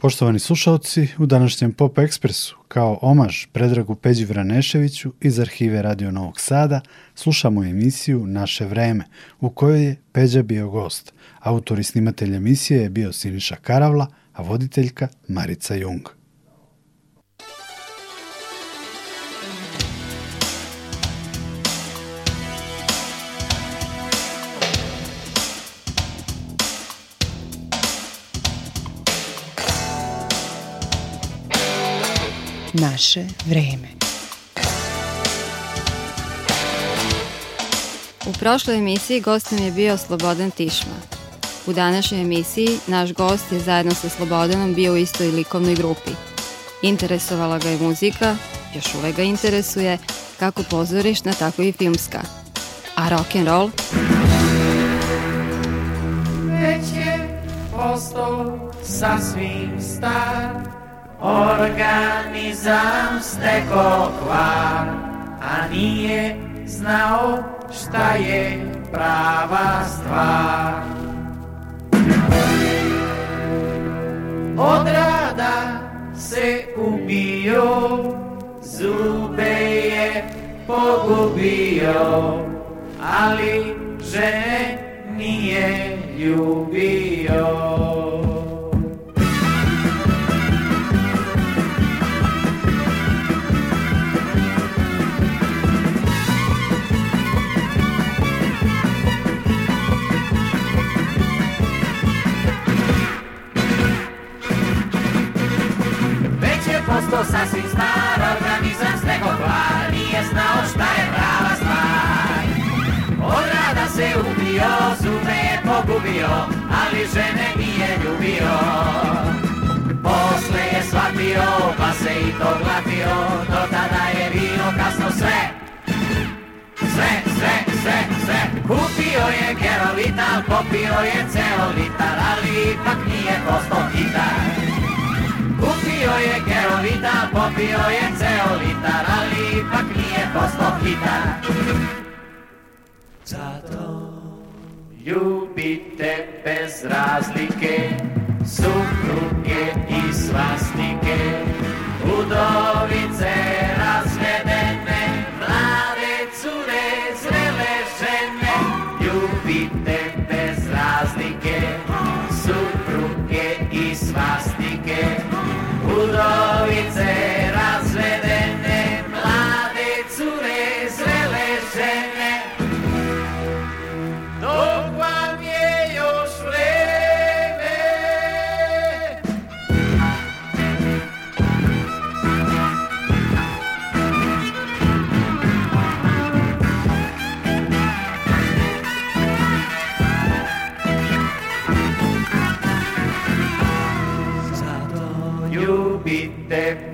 Poštovani slušalci, u današnjem Pop Ekspresu, kao omaž Predragu Peđi Vraneševiću iz arhive Radio Novog Sada, slušamo emisiju Naše vreme, u kojoj je Peđa bio gost. Autor i snimatelj emisije je bio Siniša Karavla, a voditeljka Marica Jung. Naše vreme. U prošloj emisiji gost nam je bio Slobodan Tišma. U današnjoj emisiji naš gost je zajedno sa Slobodanom bio u istoj likovnoj grupi. Interesovala ga je muzika, još uvek ga interesuje, kako pozorišna, tako i filmska. A rock and roll? Već je postao sasvim star Organizam steko kvar, a nije znao šta je prava stvar. Od rada se ubio, zube je pogubio, ali žene nije ljubio.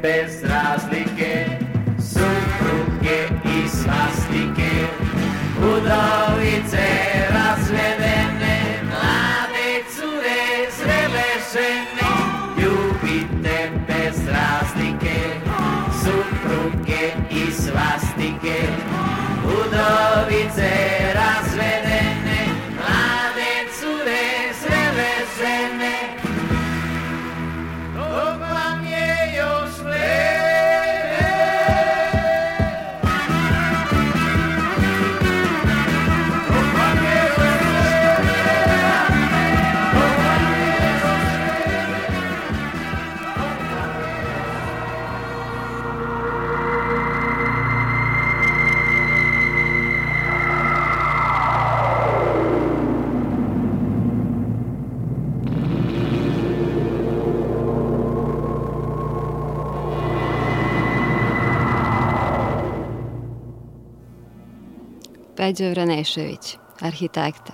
Bez razlike Peđa Vranešević, arhitekta.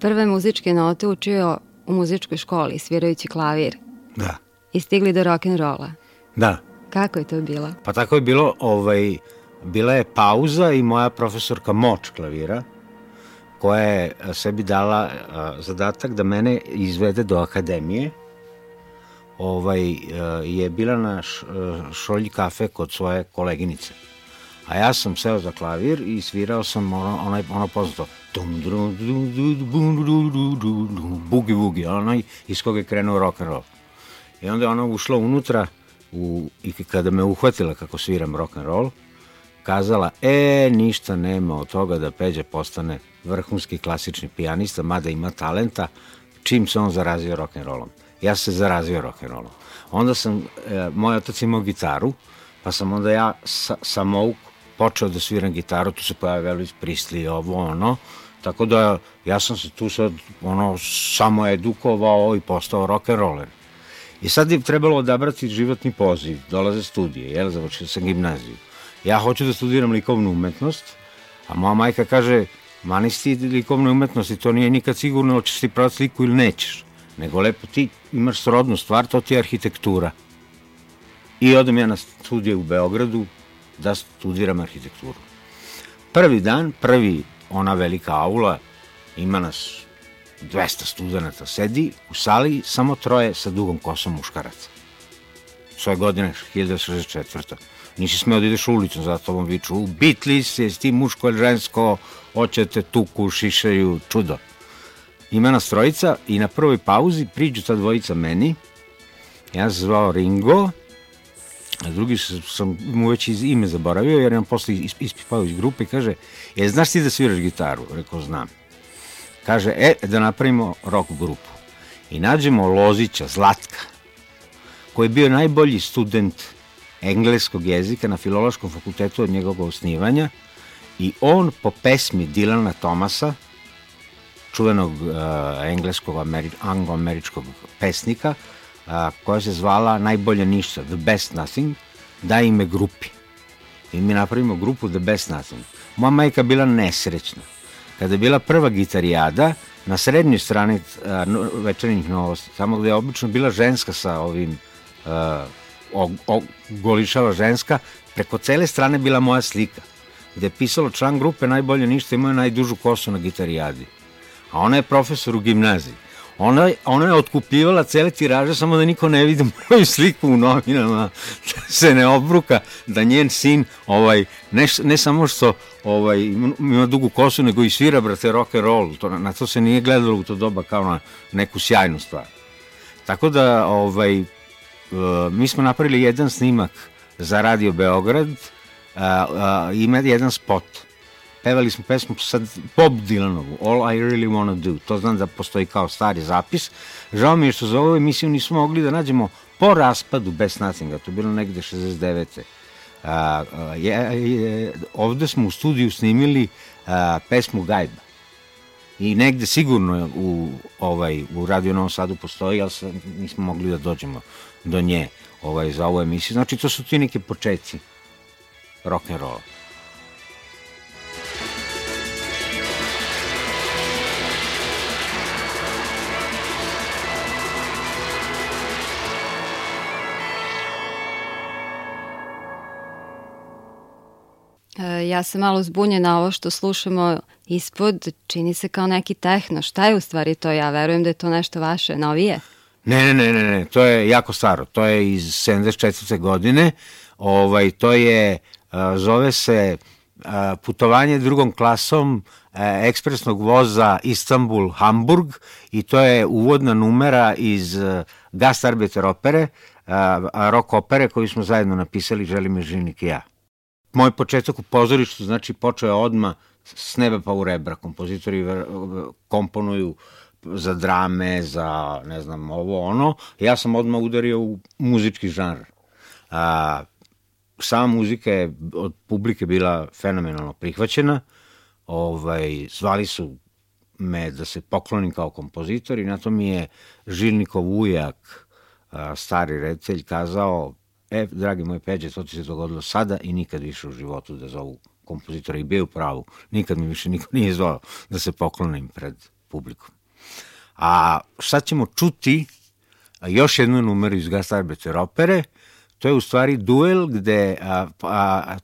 Prve muzičke note učio u muzičkoj školi, svirajući klavir. Da. I stigli do rock'n'rolla. Da. Kako je to bilo? Pa tako je bilo, ovaj, bila je pauza i moja profesorka Moč klavira, koja je sebi dala a, zadatak da mene izvede do akademije, ovaj, a, je bila na šolji kafe kod svoje koleginice A ja sam seo za klavir i svirao sam ono, onaj, ono poznato dum dum dum dum dum bugi bugi, onaj iz koga je krenuo rock and roll. I onda je ona ušla unutra u, i kada me uhvatila kako sviram rock and roll, kazala, e, ništa nema od toga da Peđa postane vrhunski klasični pijanista, mada ima talenta, čim se on zarazio rollom. Ja se zarazio rock and rollom Onda sam, e, moj otac imao gitaru, pa sam onda ja sa, samouk počeo da sviram gitaru, tu se pojavio Elvis Presley, ovo, ono, tako da ja sam se tu sad, ono, samo edukovao i postao rock and roller. I sad je trebalo odabrati životni poziv, dolaze studije, jel, završio sam gimnaziju. Ja hoću da studiram likovnu umetnost, a moja majka kaže, mani ti likovnu umetnost i to nije nikad sigurno, hoćeš ti pravati sliku ili nećeš, nego lepo ti imaš srodnu stvar, to ti je arhitektura. I odem ja na studije u Beogradu da studiram arhitekturu. Prvi dan, prvi ona velika aula, ima nas 200 studenta, sedi u sali samo troje sa dugom kosom muškaraca. Svoje godine, 1964. Nisi smeo da ideš ulicom, zato vam viču, ubitli se, jesi ti muško ili žensko, hoćete tuku, šišaju, čudo. Ima nas trojica i na prvoj pauzi priđu ta dvojica meni, ja se zvao Ringo, a drugi sam mu već iz ime zaboravio, jer nam posle ispipao iz grupe i kaže, je, znaš ti da sviraš gitaru? Rekao, znam. Kaže, e, da napravimo rock grupu. I nađemo Lozića, Zlatka, koji je bio najbolji student engleskog jezika na filološkom fakultetu od njegovog osnivanja i on po pesmi Dilana Tomasa, čuvenog uh, engleskog Ameri anglo-američkog pesnika, uh, koja se zvala Najbolje ništa, The Best Nothing, da ime grupi. I mi napravimo grupu The Best Nothing. Moja majka bila nesrećna. Kada je bila prva gitarijada, na srednjoj strani uh, večernjih novosti, tamo gde je obično bila ženska sa ovim uh, ogolišava ženska, preko cele strane bila moja slika, gde je pisalo član grupe najbolje ništa imao najdužu kosu na gitarijadi. A ona je profesor u gimnaziji. Ona, ona je otkupljivala cele tiraže samo da niko ne vidi moju sliku u novinama, da se ne obruka, da njen sin ovaj, ne, ne samo što ovaj, ima dugu kosu, nego i svira, brate, rock and roll. To, na to se nije gledalo u to doba kao na neku sjajnu stvar. Tako da, ovaj, uh, mi smo napravili jedan snimak za Radio Beograd, ima jedan spot pevali smo pesmu sad Bob Dylanovu, All I Really Wanna Do. To znam da postoji kao stari zapis. Žao mi je što za ovu emisiju nismo mogli da nađemo po raspadu Best Nothinga, to je bilo negde 69. A, a, je, je, ovde smo u studiju snimili a, pesmu Gajba. I negde sigurno u, ovaj, u Radio Novom Sadu postoji, ali se, nismo mogli da dođemo do nje ovaj, za ovu emisiju. Znači, to su ti neki početci rock'n'rolla. Ja sam malo zbunjena ovo što slušamo ispod, čini se kao neki tehno. Šta je u stvari to? Ja verujem da je to nešto vaše, novije. Ne, ne, ne, ne, ne, to je jako staro. To je iz 74. godine. Ovaj, to je, zove se putovanje drugom klasom ekspresnog voza Istanbul-Hamburg i to je uvodna numera iz Gastarbeter opere, rock opere koju smo zajedno napisali Želim je živnik i ja moj početak u pozorištu, znači počeo je odma s neba pa u rebra. Kompozitori komponuju za drame, za ne znam ovo ono. Ja sam odmah udario u muzički žanr. A, sama muzika je od publike bila fenomenalno prihvaćena. Ovaj, zvali su me da se poklonim kao kompozitor i na to mi je Žilnikov ujak, stari reditelj, kazao E, dragi moj Peđe, to ti se dogodilo sada i nikad više u životu da zovu kompozitora i bio u pravu. Nikad mi više niko nije zvao da se poklonim pred publikom. A sad ćemo čuti još jednu numeru iz Gastarbeter opere, to je u stvari duel gde a, a,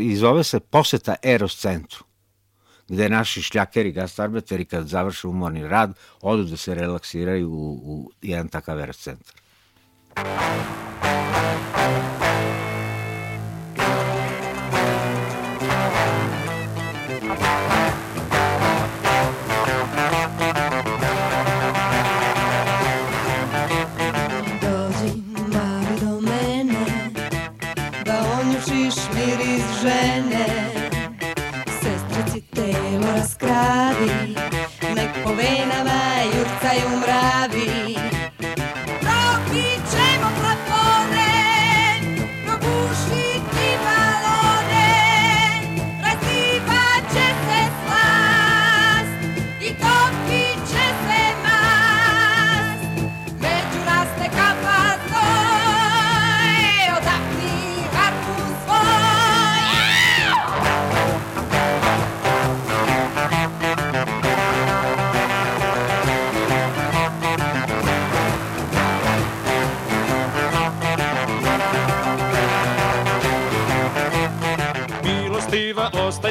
i zove se poseta Eros centru gde naši šljakeri, gastarbeteri, kad završe umorni rad, odu da se relaksiraju u, u jedan takav Eros centar. Сестриците му разкради, мек пове на май, юрца и умра.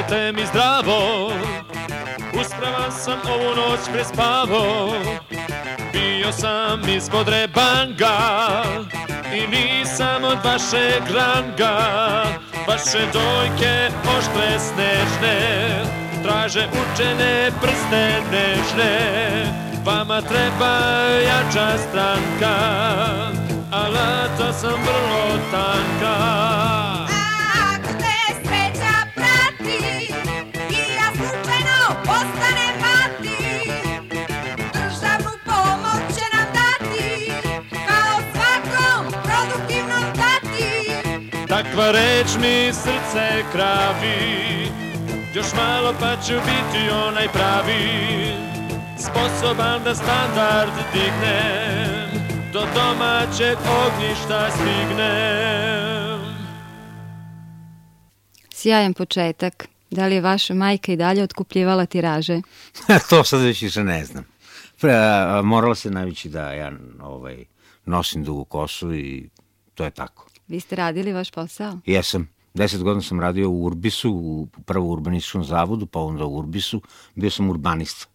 Ostajte mi zdravo Uspravan sam ovu noć prespavo Bio sam ispod rebanga I nisam od vašeg ranga. Vaše dojke oštre snežne Traže učene prste nežne. Vama treba jača stranka Alata sam vrlo tanka Takva reč mi srce kravi Još malo pa ću biti onaj pravi Sposoban da standard dignem Do domaćeg ognjišta stignem Sjajan početak. Da li je vaša majka i dalje otkupljivala tiraže? to sad već više ne znam. Pre, a, moralo se navići da ja ovaj, nosim dugu kosu i to je tako. Vi ste radili vaš posao? Jesam. Deset godina sam radio u Urbisu, u prvo urbanističkom zavodu, pa onda u Urbisu. Bio sam urbanista.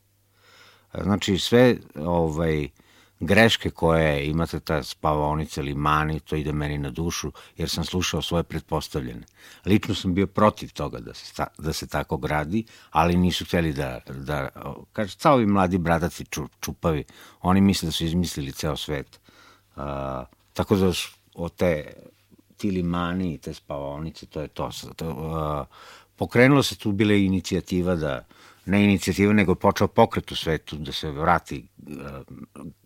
Znači, sve ovaj, greške koje imate, ta spavaonica ili mani, to ide meni na dušu, jer sam slušao svoje pretpostavljene. Lično sam bio protiv toga da se, sta- da se tako gradi, ali nisu hteli da, da kaže, cao ovi mladi brataci ču, čupavi, oni misle da su izmislili ceo svet. Uh, tako da od te ti limani i te spavaonice, to je to. to uh, pokrenulo se tu bila inicijativa da ne inicijativa, nego počeo pokret u svetu da se vrati uh,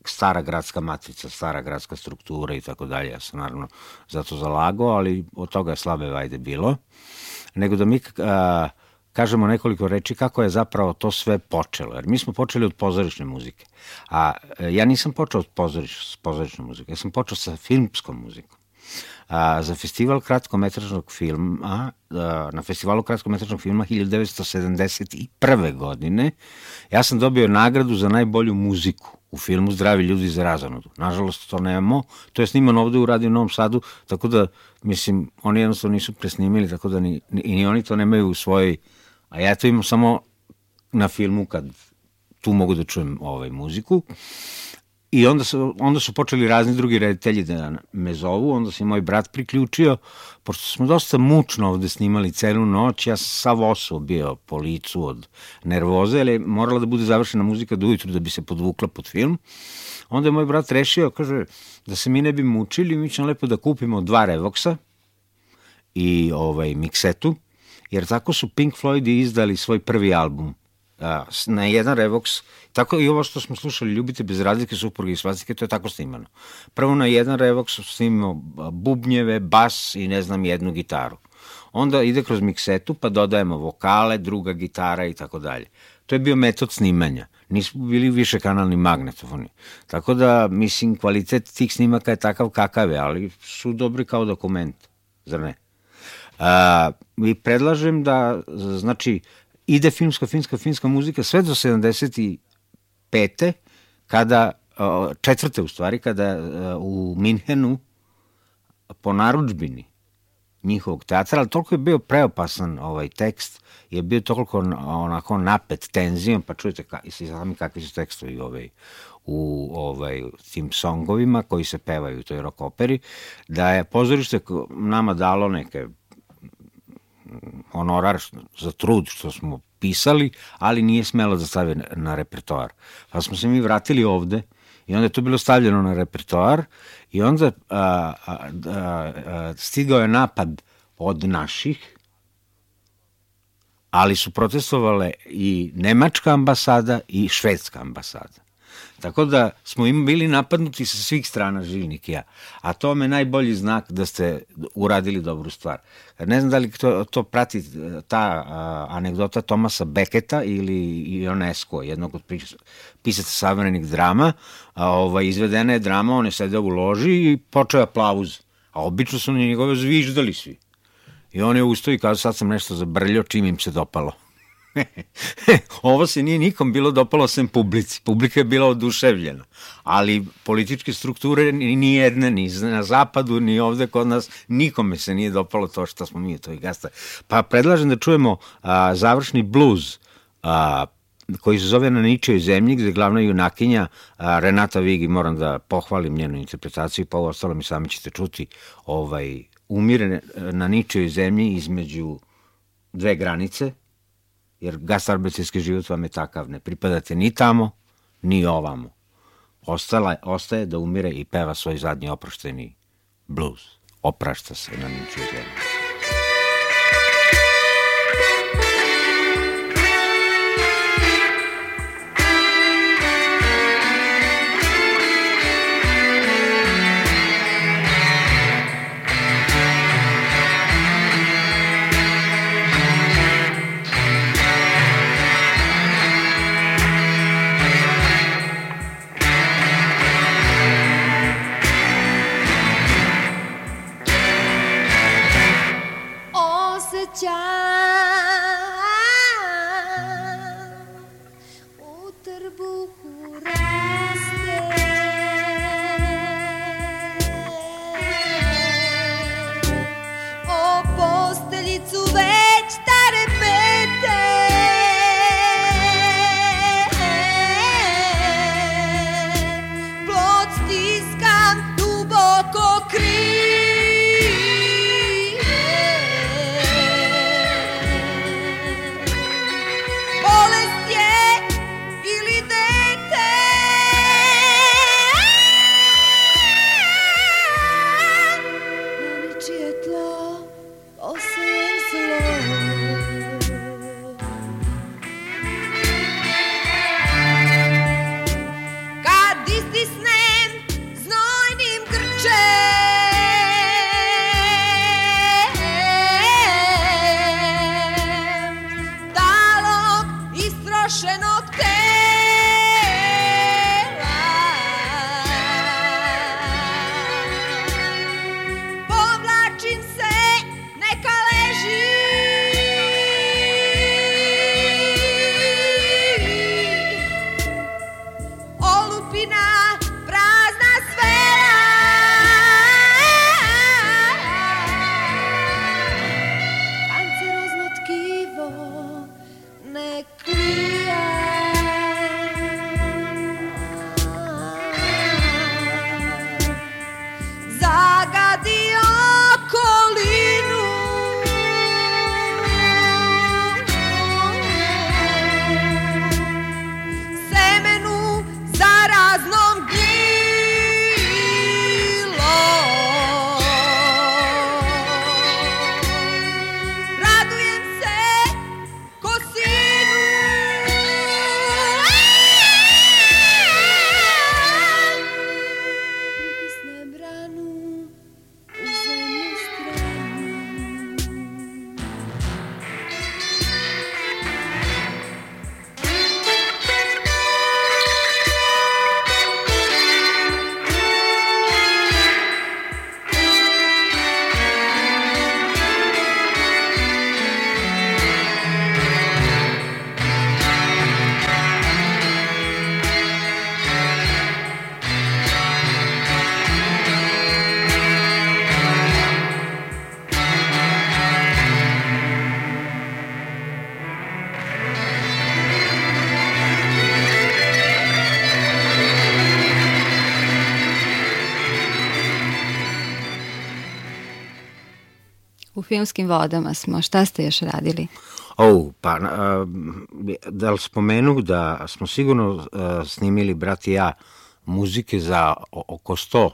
stara gradska matrica, stara gradska struktura i tako dalje. Ja sam naravno zato zalagao, ali od toga je slabe vajde bilo. Nego da mi uh, kažemo nekoliko reči kako je zapravo to sve počelo. Jer mi smo počeli od pozorišne muzike. A ja nisam počeo od pozoriš, pozorišne muzike, ja sam počeo sa filmskom muzikom. A, za festival kratkometražnog filma, a, na festivalu kratkometražnog filma 1971. godine, ja sam dobio nagradu za najbolju muziku u filmu Zdravi ljudi za razonodu. Nažalost, to nemamo. To je snimano ovde u Radio Novom Sadu, tako da, mislim, oni jednostavno nisu presnimili, tako da ni, ni, ni oni to nemaju u svojoj... A ja to imam samo na filmu kad tu mogu da čujem ovaj muziku. I onda su, onda su počeli razni drugi reditelji da me zovu, onda se moj brat priključio, pošto smo dosta mučno ovde snimali celu noć, ja sam sav oso bio po licu od nervoze, ali morala da bude završena muzika do ujutru da bi se podvukla pod film. Onda je moj brat rešio, kaže, da se mi ne bi mučili, mi ćemo lepo da kupimo dva Revoxa i ovaj, miksetu, jer tako su Pink Floyd izdali svoj prvi album a, na jedan Revox, tako i ovo što smo slušali, Ljubite bez razlike, supruge i svastike, to je tako snimano. Prvo na jedan Revox snimimo bubnjeve, bas i ne znam jednu gitaru. Onda ide kroz miksetu, pa dodajemo vokale, druga gitara i tako dalje. To je bio metod snimanja. Nismo bili više kanalni magnetofoni. Tako da, mislim, kvalitet tih snimaka je takav kakav je, ali su dobri kao dokument, zar ne? A, I predlažem da, znači, ide filmska, finska, finska muzika sve do 75. kada, četvrte u stvari, kada e, u Minhenu po naručbini njihovog teatra, ali toliko je bio preopasan ovaj tekst, je bio toliko onako napet tenzijom, pa čujete ka, i sami kakvi su tekstovi ovaj, u ovaj, tim songovima koji se pevaju u toj rock operi, da je pozorište nama dalo neke honorar za trud što smo pisali, ali nije smelo da stavi na, repertoar. Pa smo se mi vratili ovde i onda je to bilo stavljeno na repertoar i onda a, a, a, stigao je napad od naših, ali su protestovale i nemačka ambasada i švedska ambasada. Tako da smo im bili napadnuti sa svih strana žilnik ja. A to me najbolji znak da ste uradili dobru stvar. Ne znam da li to, to prati ta a, anegdota Tomasa Beketa ili Ionesco, jednog od pisaca savremenih drama. A, ovaj, izvedena je drama, on je sedeo u loži i počeo aplauz. A obično su njegove zviždali svi. I on je ustao i kazao sad sam nešto zabrljao čim im se dopalo. Ovo se nije nikom bilo dopalo sem publici. Publika je bila oduševljena. Ali političke strukture ni jedne, ni na zapadu, ni ovde kod nas, nikome se nije dopalo to što smo mi to i gasta. Pa predlažem da čujemo a, završni bluz a, koji se zove Na ničoj zemlji, gde glavna junakinja a, Renata Vigi, moram da pohvalim njenu interpretaciju, pa ovo ostalo mi sami ćete čuti, ovaj, umire na ničoj zemlji između dve granice, jer gastarbecijski život vam je takav, ne pripadate ni tamo, ni ovamo. Ostala, ostaje da umire i peva svoj zadnji oprošteni blues. Oprašta se na ničoj zemlji. Filmskim vodama smo. Šta ste još radili? O, pa, a, da li spomenu da smo sigurno a, snimili, brat i ja, muzike za oko 100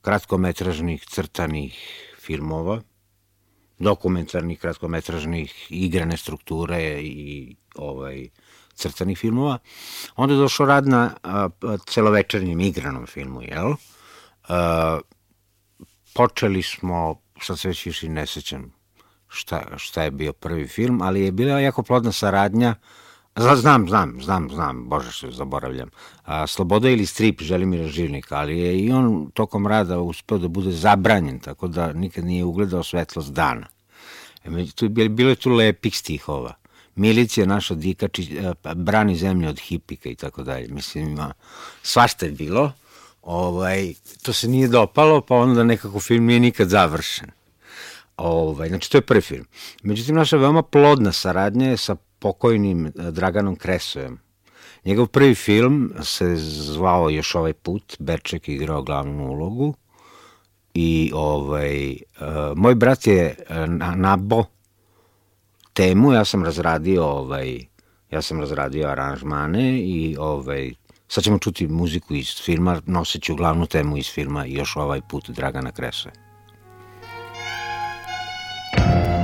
kratkometražnih crtanih filmova dokumentarnih, kratkometražnih, igrane strukture i ovaj, crtanih filmova. Onda je došao rad na a, celovečernjem igranom filmu, jel? A, počeli smo, sad se već više ne sećam šta, šta je bio prvi film, ali je bila jako plodna saradnja Znam, znam, znam, znam, bože što zaboravljam. A, Sloboda ili strip Želimira Živnika, ali je i on tokom rada uspeo da bude zabranjen, tako da nikad nije ugledao svetlost dana. E, tu, bilo je tu lepih stihova. Milicija naša dikači brani zemlju od hipika i tako dalje. Mislim, ima, svašta je bilo. Ovaj, to se nije dopalo, pa onda nekako film nije nikad završen. Ovaj, znači, to je prvi film. Međutim, naša veoma plodna saradnja je sa pokojnim eh, Draganom Kresojem. Njegov prvi film se zvao još ovaj put, Beček igrao glavnu ulogu i ovaj, uh, moj brat je uh, nabo temu, ja sam razradio ovaj, ja sam razradio aranžmane i ovaj, sad ćemo čuti muziku iz filma, noseću glavnu temu iz filma još ovaj put Dragana Kresoja. puno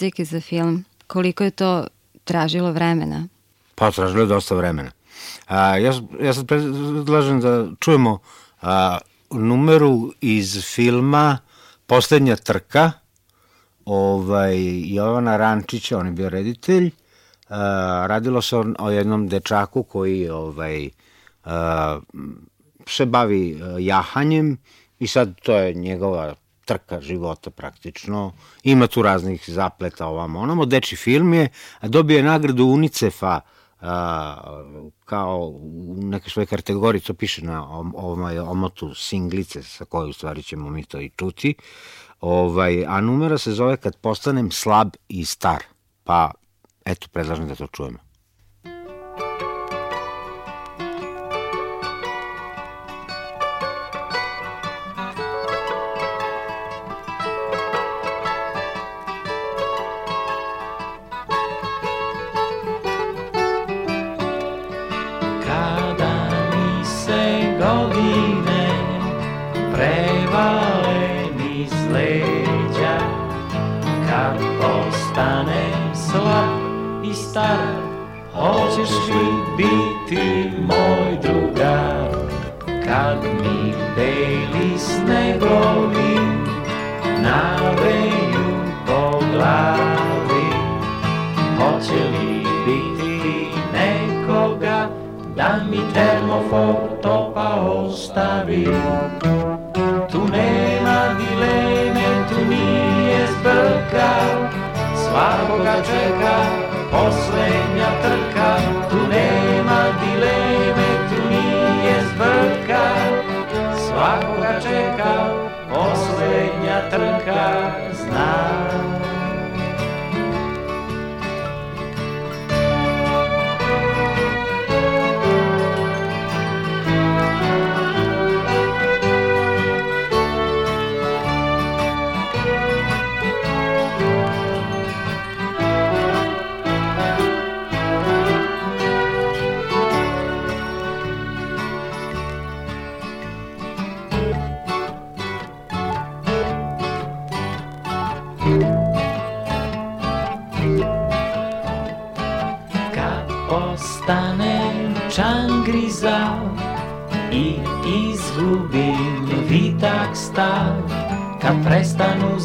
muzike za film. Koliko je to tražilo vremena? Pa tražilo je dosta vremena. A, ja, ja sad predlažem da čujemo a, numeru iz filma Poslednja trka, ovaj, Jovana Rančića, on je bio reditelj, a, radilo se o, jednom dečaku koji ovaj, a, se bavi jahanjem i sad to je njegova trka života praktično. Ima tu raznih zapleta ovamo onamo. Deči film je, a dobije nagradu UNICEF-a a, kao u nekoj svojoj kategoriji, to piše na ovaj omotu singlice sa koje u stvari ćemo mi to i čuti. Ovaj, a numera se zove Kad postanem slab i star. Pa, eto, predlažem da to čujemo.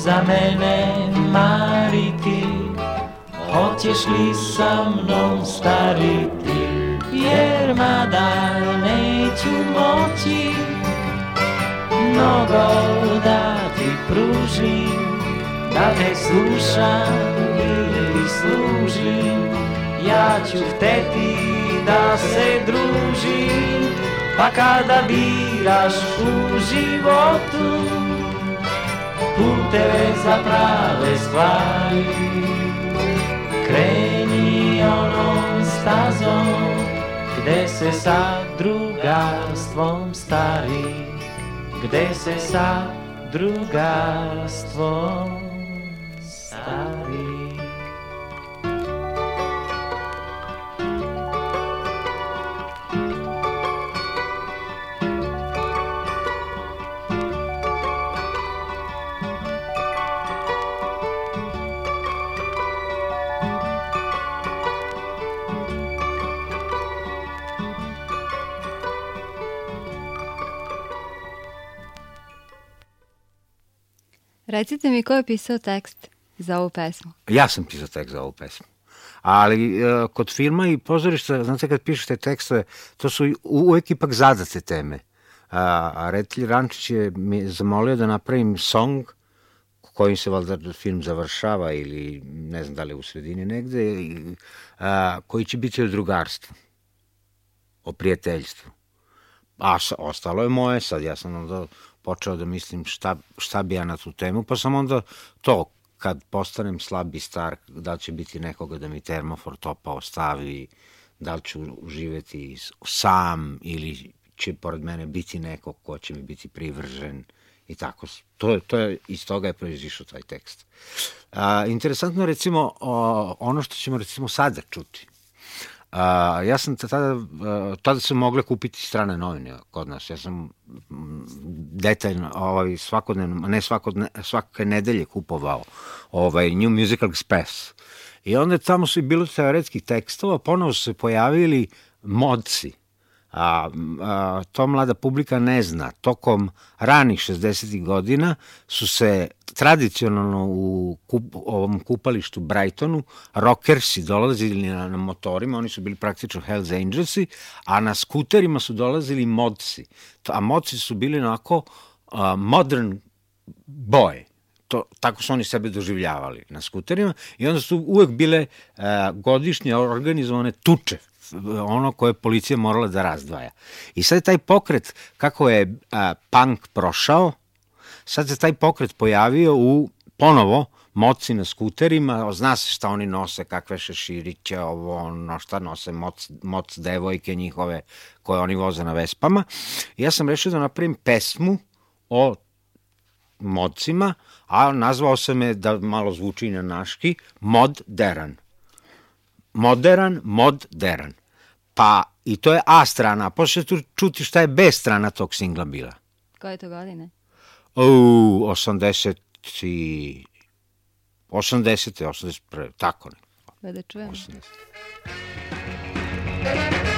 Za mene mariti Hoćeš li sa mnom stariti? Jer mada neću moći Mnogo da ti pružim Da te slušam ili služim. Ja ću hteti da se družim Pa kada biraš u životu Puteve za prave stvari. Kreni onom stazom Gde se sa drugarstvom stari. Gde se sa drugarstvom mi ko je pisao tekst za ovu pesmu? Ja sam pisao tekst za ovu pesmu. Ali e, kod filma i pozorišta, znate kad pišete tekstove, to su uvek ipak zadate teme. A, reditelj Rančić je mi zamolio da napravim song kojim se valjda film završava ili ne znam da li u sredini negde, i, a, koji će biti o drugarstvu, o prijateljstvu. A ostalo je moje, sad ja sam onda počeo da mislim šta, šta bi ja na tu temu, pa sam onda to, kad postanem slab i star, da će biti nekoga da mi termofor topa ostavi, da li ću živeti sam ili će pored mene biti neko ko će mi biti privržen i tako. To, to je, iz toga je proizišao taj tekst. A, interesantno je recimo o, ono što ćemo recimo sada čuti. A, ja sam tada, tada su mogle kupiti strane novine kod nas. Ja sam detaljno, ovaj, svakodnevno, ne svakodne, svake nedelje kupovao ovaj, New Musical Express. I onda tamo su i bilo teoretskih tekstova, ponovo su se pojavili modci, a, a to mlada publika ne zna. Tokom ranih 60. godina su se tradicionalno u kup, ovom kupalištu Brightonu rockersi dolazili na, na motorima, oni su bili praktično Hells Angelsi, a na skuterima su dolazili modci. A modci su bili onako a, modern boy to, tako su oni sebe doživljavali na skuterima i onda su uvek bile a, godišnje organizovane tuče ono koje je policija morala da razdvaja. I sad taj pokret, kako je a, punk prošao, sad se taj pokret pojavio u ponovo moci na skuterima, zna se šta oni nose, kakve šeširiće, ovo, ono, šta nose, moc, moc devojke njihove koje oni voze na vespama. I ja sam rešio da napravim pesmu o modcima, a nazvao sam je, da malo zvuči na naški, Mod Deran modern, mod deran. Pa i to je A strana, a posle tu čuti šta je B strana tog singla bila. Koje to godine? U, 80 i... 80. 81. Tako ne. Pa da čujemo. 80.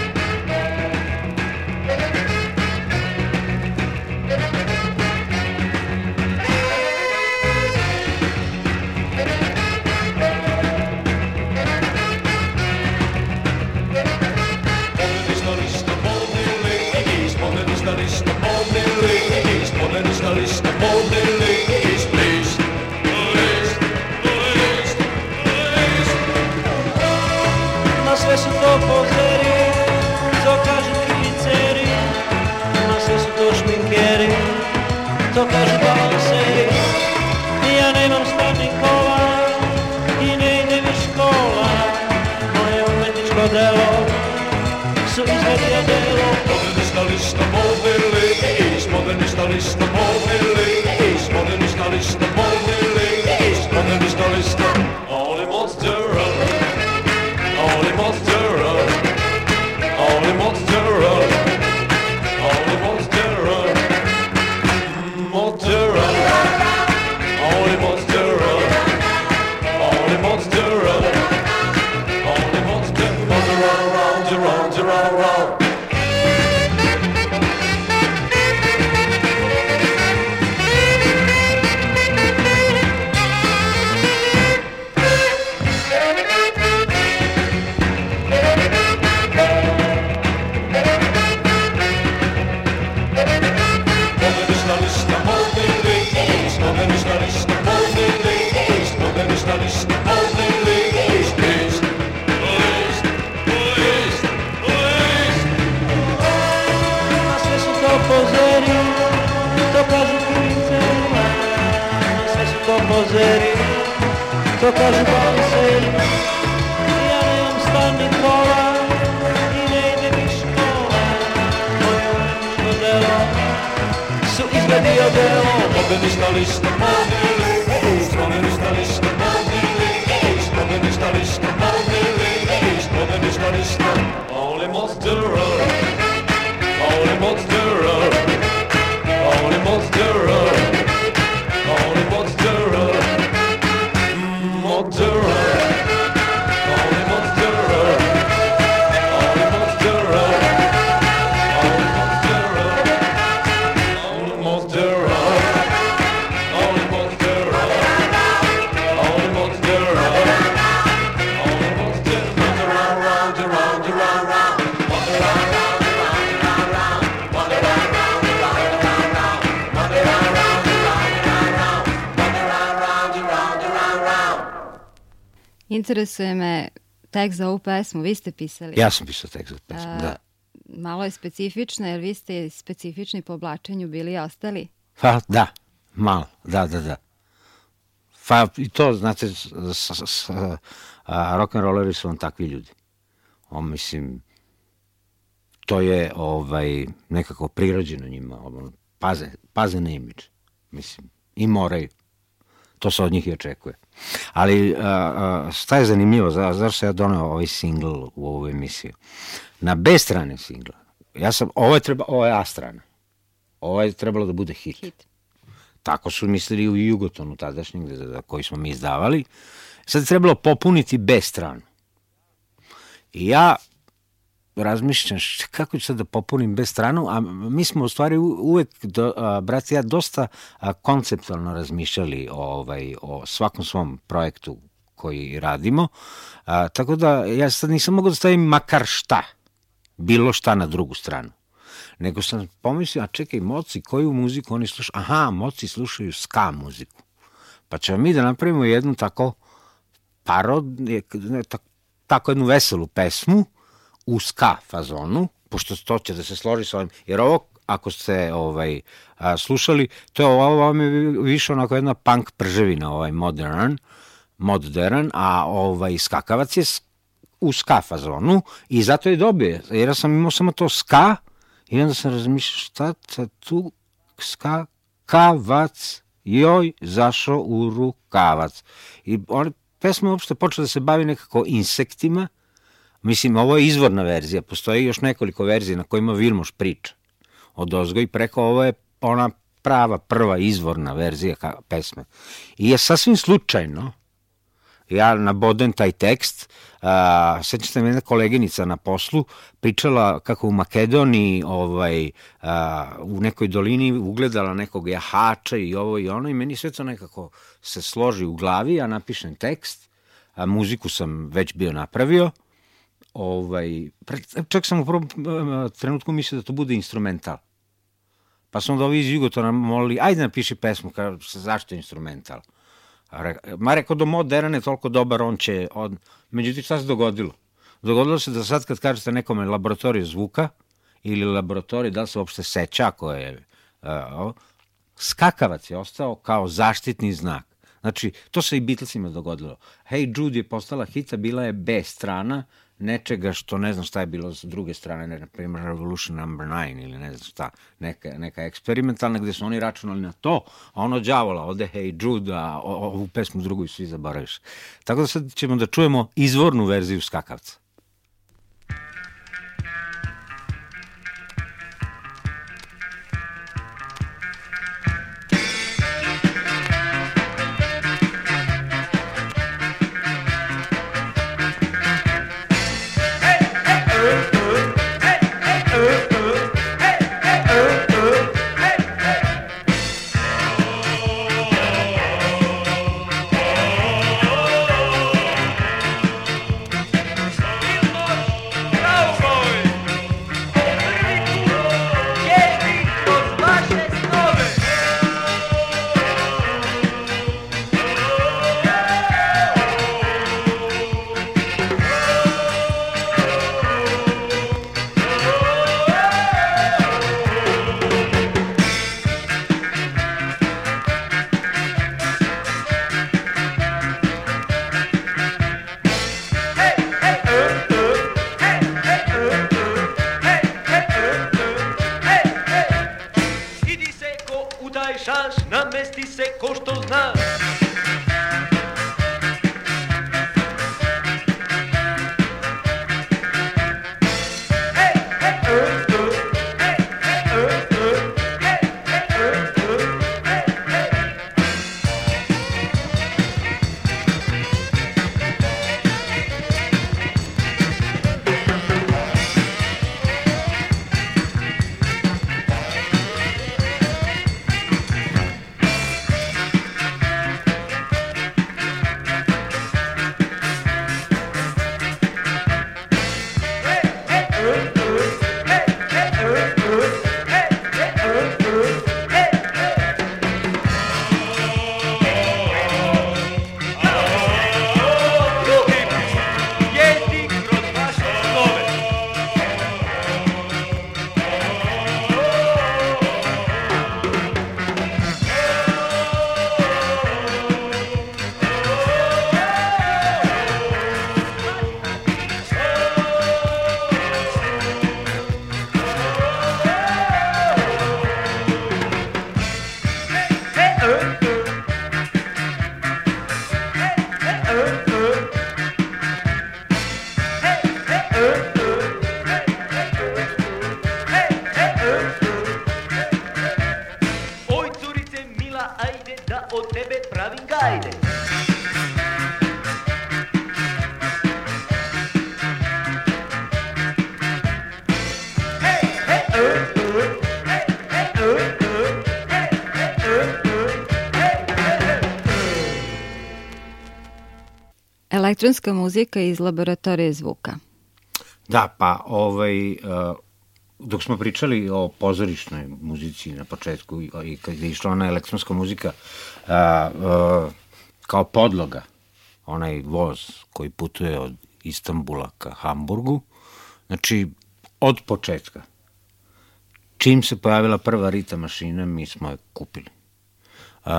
Interesuje me tekst za ovu pesmu, vi ste pisali. Ja sam pisao tekst za pesmu, A, da. Malo je specifična, jer vi ste specifični po oblačenju bili i ostali. Pa da, malo, da, da, da. Pa i to, znate, s, s, s, a, rock'n'rolleri su vam takvi ljudi. O, mislim, to je ovaj, nekako prirođeno njima. Ono, paze, paze na imidž. Mislim, i moraju. To se od njih i očekuje. Ali a, a, šta je zanimljivo, za, zašto sam ja doneo ovaj singl u ovu emisiju? Na B strane singla, ja sam, ovo je, treba, ovo je A strana. Ovo je trebalo da bude hit. Hit. Tako su mislili u Jugotonu tadašnjeg, za, za koji smo mi izdavali. Sad je trebalo popuniti B stranu. I ja razmišljam šta- kako ću sad da popunim bez stranu, a mi smo u stvari uvek, do, a, brat ja, dosta a, konceptualno razmišljali o, ovaj, o svakom svom projektu koji radimo, a, tako da ja sad nisam mogao da stavim makar šta, bilo šta na drugu stranu. Nego sam pomislio, a čekaj, moci, koju muziku oni slušaju? Aha, moci slušaju ska muziku. Pa ćemo mi da napravimo jednu tako parod, tako jednu veselu pesmu u ska fazonu, pošto to će da se složi sa ovim, jer ovo ako ste ovaj a, slušali, to je ovo, mi je više onako jedna punk prževina, ovaj modern, modern, a ovaj skakavac je u ska fazonu i zato je dobio, jer ja sam imao samo to ska i onda sam razmišljao šta tu skakavac joj zašao u rukavac. I on, pesma uopšte počela da se bavi nekako insektima, Mislim, ovo je izvorna verzija, postoji još nekoliko verzija na kojima Vilmoš priča. Od ozgo i preko ovo je ona prava, prva izvorna verzija pesme. I je sasvim slučajno, ja nabodem taj tekst, a, sećam se jedna koleginica na poslu pričala kako u Makedoniji ovaj, a, u nekoj dolini ugledala nekog jahača i ovo i ono i meni sve to nekako se složi u glavi, ja napišem tekst, a muziku sam već bio napravio, ovaj, čak sam u prvom em, trenutku mislio da to bude instrumental. Pa sam onda ovi iz Jugotona molili, ajde napiši pesmu, kao, zašto je instrumental? Ma rekao, do modern je toliko dobar, on će... On... Međutim, šta se dogodilo? Dogodilo se da sad kad kažete nekome laboratoriju zvuka ili laboratoriju, da li se uopšte seća ako je... Uh, skakavac je ostao kao zaštitni znak. Znači, to se i Beatlesima dogodilo. Hey Jude je postala hita, bila je B strana nečega što ne znam šta je bilo s druge strane, ne, na primjer Revolution number 9 ili ne znam šta, neka, neka eksperimentalna gde su oni računali na to, a ono đavola, ode Hey Jude, a ovu pesmu drugu i svi zaboraviš. Tako da sad ćemo da čujemo izvornu verziju skakavca. Elektronska muzika iz laboratorije zvuka. Da, pa ovaj, uh, dok smo pričali o pozorišnoj muzici na početku i, kad je išla ona elektronska muzika uh, kao podloga, onaj voz koji putuje od Istambula ka Hamburgu, znači od početka. Čim se pojavila prva rita mašina, mi smo je kupili. Uh,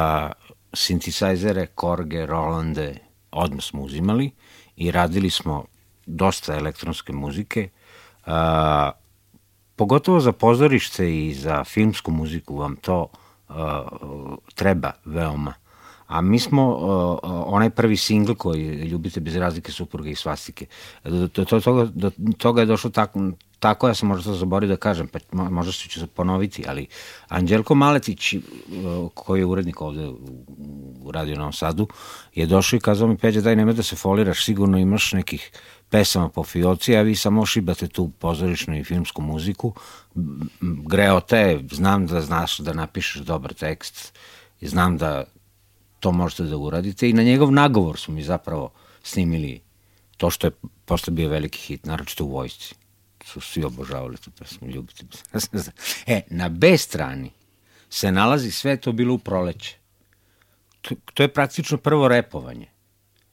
sintisajzere, Korge, Rolande, odmah smo uzimali i radili smo dosta elektronske muzike. A, pogotovo za pozorište i za filmsku muziku vam to a, treba veoma. A mi smo a, onaj prvi singl koji Ljubite bez razlike supruge i svastike. Do, do, do, toga, do toga je došlo tako, tako ja sam možda to zaboravio da kažem, pa mo- možda ću se ponoviti, ali Anđelko Maletić, koji je urednik ovde u, u Radio Novom Sadu, je došao i kazao mi, Peđa, daj nemoj da se foliraš, sigurno imaš nekih pesama po fioci, a vi samo šibate tu pozorišnu i filmsku muziku. Greo te, znam da znaš da napišeš dobar tekst, i znam da to možete da uradite i na njegov nagovor su mi zapravo snimili to što je posle bio veliki hit, naročito u vojsci su svi obožavali tu pesmu, ljubite me. e, na B strani se nalazi sve to bilo u proleće. To, je praktično prvo repovanje.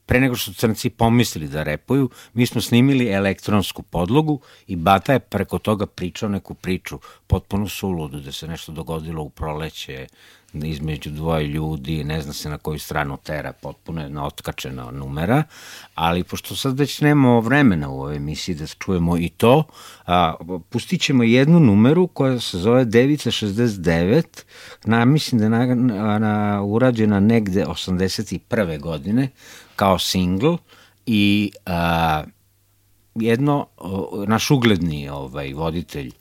Pre nego što crnci pomislili da repuju, mi smo snimili elektronsku podlogu i Bata je preko toga pričao neku priču, potpuno suludu, da se nešto dogodilo u proleće, između dvoje ljudi, ne zna se na koju stranu tera, potpuno jedna otkačena numera, ali pošto sad već nemamo vremena u ovoj emisiji da čujemo i to, a, pustit ćemo jednu numeru koja se zove Devica 69, na, mislim da je na, na, na, urađena negde 81. godine kao singl i a, jedno, naš ugledni ovaj, voditelj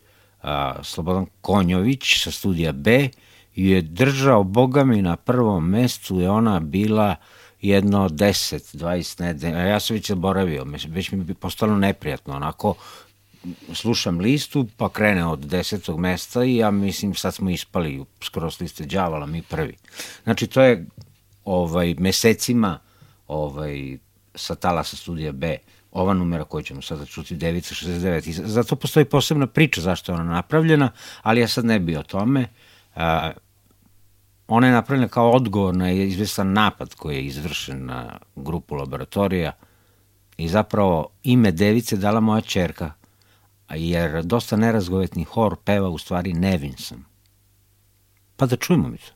a, Slobodan Konjović sa studija B je držao, boga mi, na prvom mestu je ona bila jedno 10, 20 nedelja, ja sam već zaboravio, već mi bi postalo neprijatno, onako, slušam listu, pa krene od desetog mesta i ja mislim sad smo ispali skoro s liste đavala, mi prvi. Znači to je ovaj, mesecima ovaj, sa talasa studija B, ova numera koju ćemo sada čuti, 969. I zato postoji posebna priča zašto je ona napravljena, ali ja sad ne bi o tome. Ona je napravljena kao odgovor na izvestan napad koji je izvršen na grupu laboratorija i zapravo ime device dala moja čerka, jer dosta nerazgovetni hor peva u stvari nevin sam. Pa da čujemo mi to.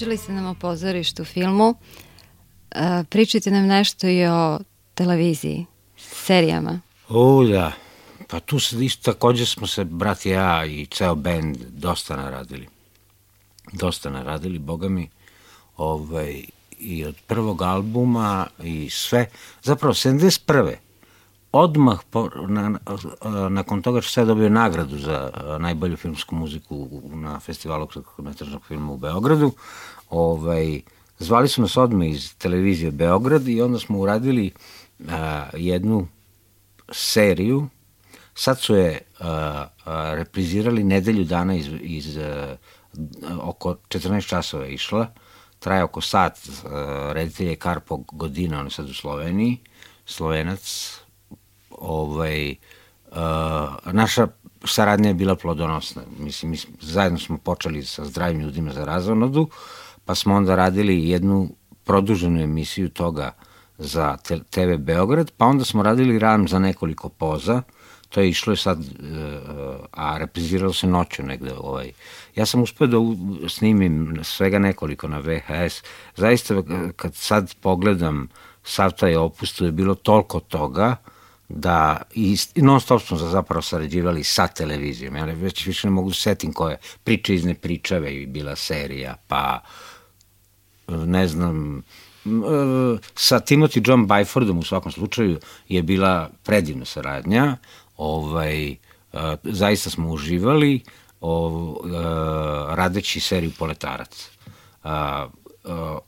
Pričali ste nam o pozorištu, filmu. E, pričajte nam nešto i o televiziji, serijama. O, da. Pa tu se isto takođe smo se, brat i ja i ceo bend, dosta naradili. Dosta naradili, boga mi. Ovaj, I od prvog albuma i sve. Zapravo, 71. Odmah po, na, na, nakon toga što ja dobio nagradu za a, najbolju filmsku muziku na festivalu kratkometražnog filma u Beogradu, ovaj, zvali su nas odmah iz televizije Beograd i onda smo uradili a, jednu seriju. Sad su je uh, uh, reprizirali nedelju dana iz, iz uh, oko 14 časova je išla, traje oko sat, uh, reditelj je Karpo Godina, on je sad u Sloveniji, slovenac, ovaj, uh, naša saradnja je bila plodonosna, mislim, mi zajedno smo počeli sa zdravim ljudima za razonodu, pa smo onda radili jednu produženu emisiju toga za TV Beograd, pa onda smo radili ran za nekoliko poza, to je išlo je sad, e, a repriziralo se noću negde. Ovaj. Ja sam uspeo da snimim svega nekoliko na VHS. Zaista, kad sad pogledam sav taj opus, tu je bilo toliko toga, da i, non stop smo zapravo sarađivali sa televizijom. Ja već više ne mogu da setim koje priče iz nepričave i bila serija, pa ne znam, e, sa Timothy John Byfordom u svakom slučaju je bila predivna saradnja, ovaj, e, zaista smo uživali o, e, radeći seriju Poletarac.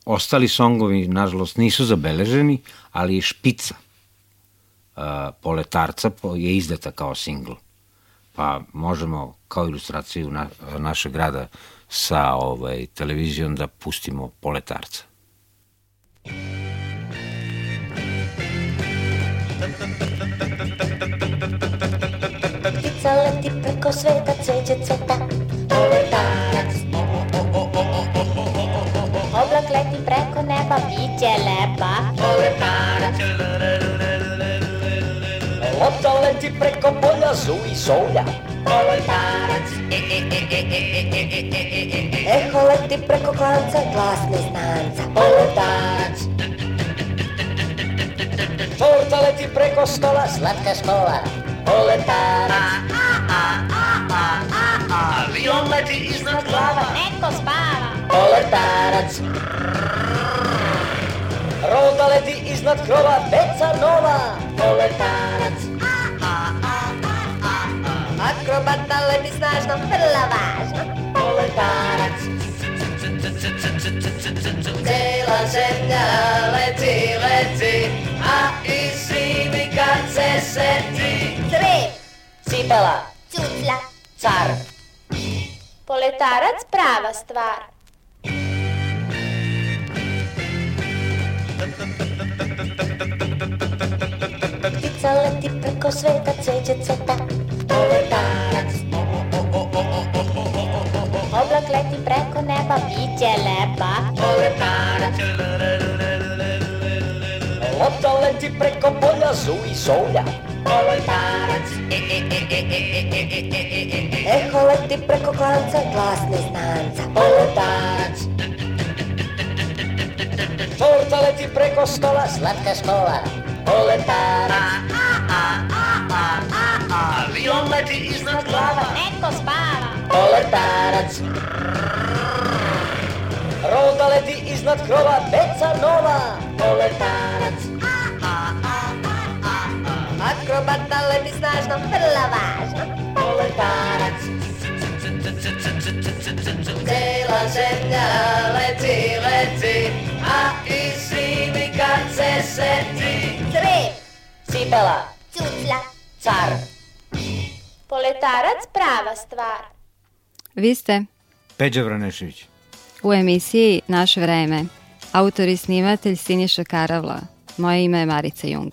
Ostali songovi, nažalost, nisu zabeleženi, ali špica a, Poletarca po- je izdata kao singl. Pa možemo kao ilustraciju na, našeg grada sa ovaj, televizijom da pustimo Poletarca. Ptica leti preko sveta, cveće cveta Poletarac Oblak leti preko neba, biće lepa Poletarac ci precopola sui soia. Echo letí preko klánce, vlastne znánca. Poletáč. Forta letí preko stola, sladká škola. Poletáč. Avion letí iznad glava. Neko spáva. Poletárac. Rota letí iznad krova, veca nova. Poletárac. vážno, prla vážno, ale párac. Celá zemňa letí, letí a i slímikace sedí. Trip. Cipela. Cucla. Car. Poletarac prava stvar. Ptica letí preko sveta, cveće cveta. Poletarac. Leti preko neba, biće lepa. Poletarac. Lopta leti preko polja, zuji solja. Poletarac. Eho leti preko klanca, glas neznanca. Poletarac. Torta leti preko stola, slatka škola. Poletarac. Avion leti iznad glava, Neko spava. poletarac. Roda leti iznad krova, veca nova, poletarac. Akrobata leti snažno, vrlo važno. Poletarac. Cela zemlja leti, leti, a i kad se seti. Crep, Cipela, cucla. car, Poletarac prava stvar. Vi ste Peđa Vranešević. u emisiji Naše vreme. Autor i snimatelj Siniša Karavla. Moje ime je Marica Jung.